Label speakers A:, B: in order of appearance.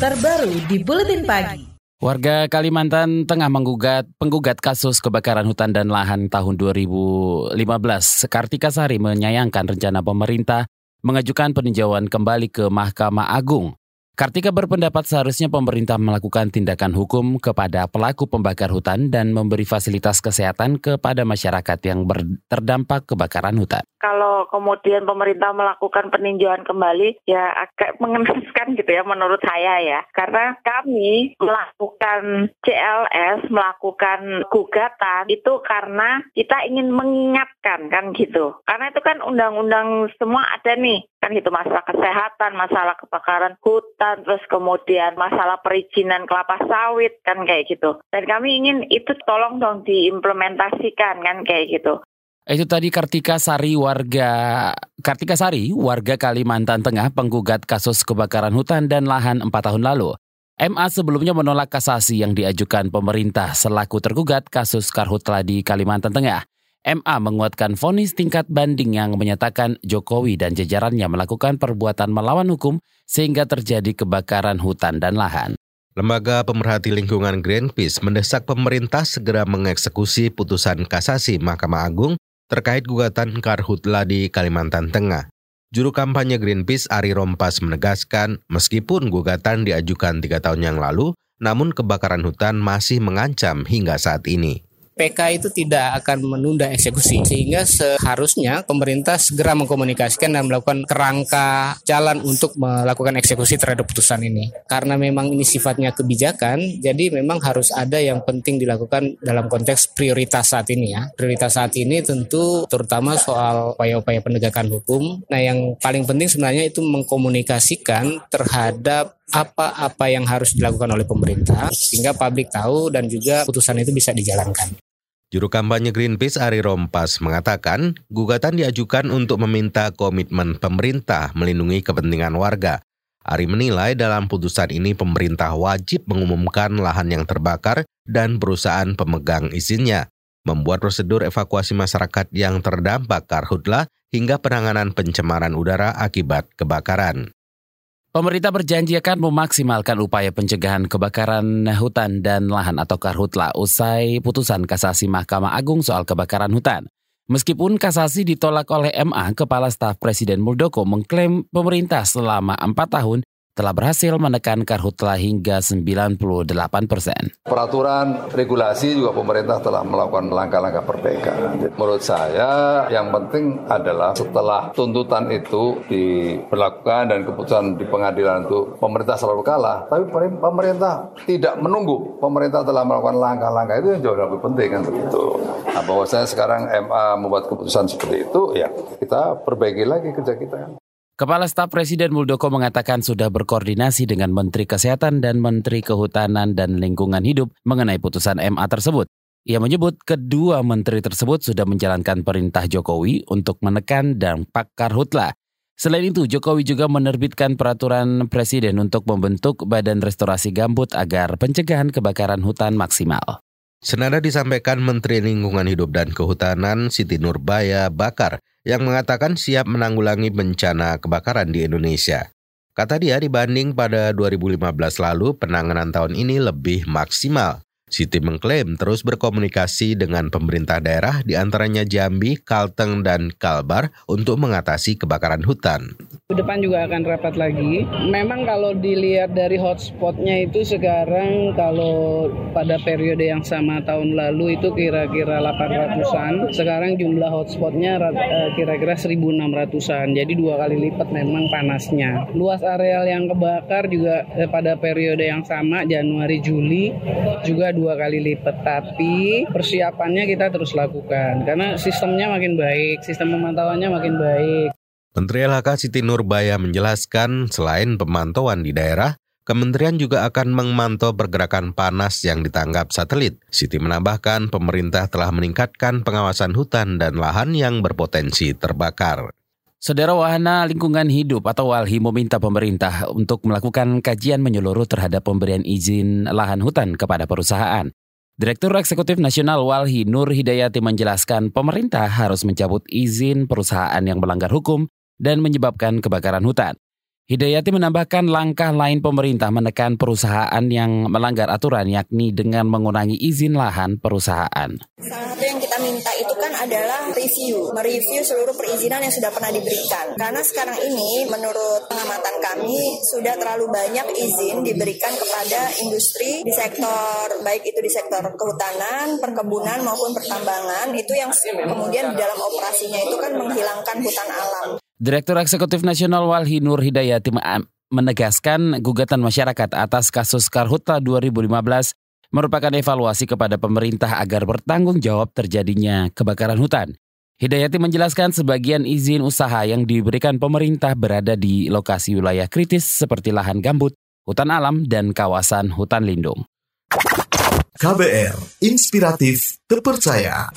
A: terbaru di Buletin Pagi.
B: Warga Kalimantan Tengah menggugat penggugat kasus kebakaran hutan dan lahan tahun 2015. Kartika Sari menyayangkan rencana pemerintah mengajukan peninjauan kembali ke Mahkamah Agung. Kartika berpendapat seharusnya pemerintah melakukan tindakan hukum kepada pelaku pembakar hutan dan memberi fasilitas kesehatan kepada masyarakat yang terdampak kebakaran hutan.
C: Kalau kemudian pemerintah melakukan peninjauan kembali, ya agak mengenaskan gitu ya menurut saya ya. Karena kami melakukan CLS, melakukan gugatan itu karena kita ingin mengingatkan kan gitu. Karena itu kan undang-undang semua ada nih kan gitu masalah kesehatan, masalah kebakaran hutan, terus kemudian masalah perizinan kelapa sawit kan kayak gitu. Dan kami ingin itu tolong dong diimplementasikan kan kayak gitu.
B: Itu tadi Kartika Sari warga Kartika Sari warga Kalimantan Tengah penggugat kasus kebakaran hutan dan lahan 4 tahun lalu. MA sebelumnya menolak kasasi yang diajukan pemerintah selaku tergugat kasus karhutla di Kalimantan Tengah. MA menguatkan vonis tingkat banding yang menyatakan Jokowi dan jajarannya melakukan perbuatan melawan hukum sehingga terjadi kebakaran hutan dan lahan.
D: Lembaga Pemerhati Lingkungan Greenpeace mendesak pemerintah segera mengeksekusi putusan kasasi Mahkamah Agung terkait gugatan karhutla di Kalimantan Tengah. Juru kampanye Greenpeace Ari Rompas menegaskan, meskipun gugatan diajukan tiga tahun yang lalu, namun kebakaran hutan masih mengancam hingga saat ini.
E: PK itu tidak akan menunda eksekusi sehingga seharusnya pemerintah segera mengkomunikasikan dan melakukan kerangka jalan untuk melakukan eksekusi terhadap putusan ini. Karena memang ini sifatnya kebijakan jadi memang harus ada yang penting dilakukan dalam konteks prioritas saat ini ya. Prioritas saat ini tentu terutama soal upaya-upaya penegakan hukum. Nah yang paling penting sebenarnya itu mengkomunikasikan terhadap apa-apa yang harus dilakukan oleh pemerintah sehingga publik tahu dan juga putusan itu bisa dijalankan.
D: Juru kampanye Greenpeace Ari Rompas mengatakan, gugatan diajukan untuk meminta komitmen pemerintah melindungi kepentingan warga. Ari menilai dalam putusan ini pemerintah wajib mengumumkan lahan yang terbakar dan perusahaan pemegang izinnya, membuat prosedur evakuasi masyarakat yang terdampak karhutlah hingga penanganan pencemaran udara akibat kebakaran.
B: Pemerintah berjanji akan memaksimalkan upaya pencegahan kebakaran hutan dan lahan atau karhutla usai putusan kasasi Mahkamah Agung soal kebakaran hutan. Meskipun kasasi ditolak oleh MA, Kepala Staf Presiden Muldoko mengklaim pemerintah selama empat tahun telah berhasil menekan karhutla hingga 98 persen.
F: Peraturan regulasi juga pemerintah telah melakukan langkah-langkah perbaikan. Menurut saya yang penting adalah setelah tuntutan itu diberlakukan dan keputusan di pengadilan itu pemerintah selalu kalah. Tapi pemerintah tidak menunggu. Pemerintah telah melakukan langkah-langkah itu yang jauh lebih penting kan begitu. Nah bahwa saya sekarang MA membuat keputusan seperti itu ya kita perbaiki lagi kerja kita.
B: Kepala Staf Presiden Muldoko mengatakan sudah berkoordinasi dengan Menteri Kesehatan dan Menteri Kehutanan dan Lingkungan Hidup mengenai putusan MA tersebut. Ia menyebut kedua menteri tersebut sudah menjalankan perintah Jokowi untuk menekan dampak karhutla. Selain itu, Jokowi juga menerbitkan peraturan presiden untuk membentuk Badan Restorasi Gambut agar pencegahan kebakaran hutan maksimal.
D: Senada disampaikan Menteri Lingkungan Hidup dan Kehutanan Siti Nurbaya Bakar yang mengatakan siap menanggulangi bencana kebakaran di Indonesia. Kata dia dibanding pada 2015 lalu, penanganan tahun ini lebih maksimal. Siti mengklaim terus berkomunikasi dengan pemerintah daerah di antaranya Jambi, Kalteng, dan Kalbar untuk mengatasi kebakaran hutan.
G: Depan juga akan rapat lagi. Memang kalau dilihat dari hotspotnya itu sekarang kalau pada periode yang sama tahun lalu itu kira-kira 800-an. Sekarang jumlah hotspotnya eh, kira-kira 1.600-an. Jadi dua kali lipat memang panasnya. Luas areal yang kebakar juga eh, pada periode yang sama Januari-Juli juga dua kali lipat. Tapi persiapannya kita terus lakukan karena sistemnya makin baik, sistem pemantauannya makin baik.
D: Menteri LHK Siti Nurbaya menjelaskan selain pemantauan di daerah, Kementerian juga akan memantau pergerakan panas yang ditanggap satelit. Siti menambahkan pemerintah telah meningkatkan pengawasan hutan dan lahan yang berpotensi terbakar.
B: Saudara Wahana Lingkungan Hidup atau WALHI meminta pemerintah untuk melakukan kajian menyeluruh terhadap pemberian izin lahan hutan kepada perusahaan. Direktur Eksekutif Nasional Walhi Nur Hidayati menjelaskan pemerintah harus mencabut izin perusahaan yang melanggar hukum dan menyebabkan kebakaran hutan. Hidayati menambahkan langkah lain pemerintah menekan perusahaan yang melanggar aturan yakni dengan mengurangi izin lahan perusahaan.
H: Salah satu yang kita minta itu kan adalah review, mereview seluruh perizinan yang sudah pernah diberikan. Karena sekarang ini menurut pengamatan kami sudah terlalu banyak izin diberikan kepada industri di sektor baik itu di sektor kehutanan, perkebunan maupun pertambangan itu yang kemudian di dalam operasinya itu kan menghilangkan hutan alam.
B: Direktur Eksekutif Nasional Walhi Nur Hidayati menegaskan gugatan masyarakat atas kasus Karhutla 2015 merupakan evaluasi kepada pemerintah agar bertanggung jawab terjadinya kebakaran hutan. Hidayati menjelaskan sebagian izin usaha yang diberikan pemerintah berada di lokasi wilayah kritis seperti lahan gambut, hutan alam, dan kawasan hutan lindung.
I: KBR, inspiratif, terpercaya.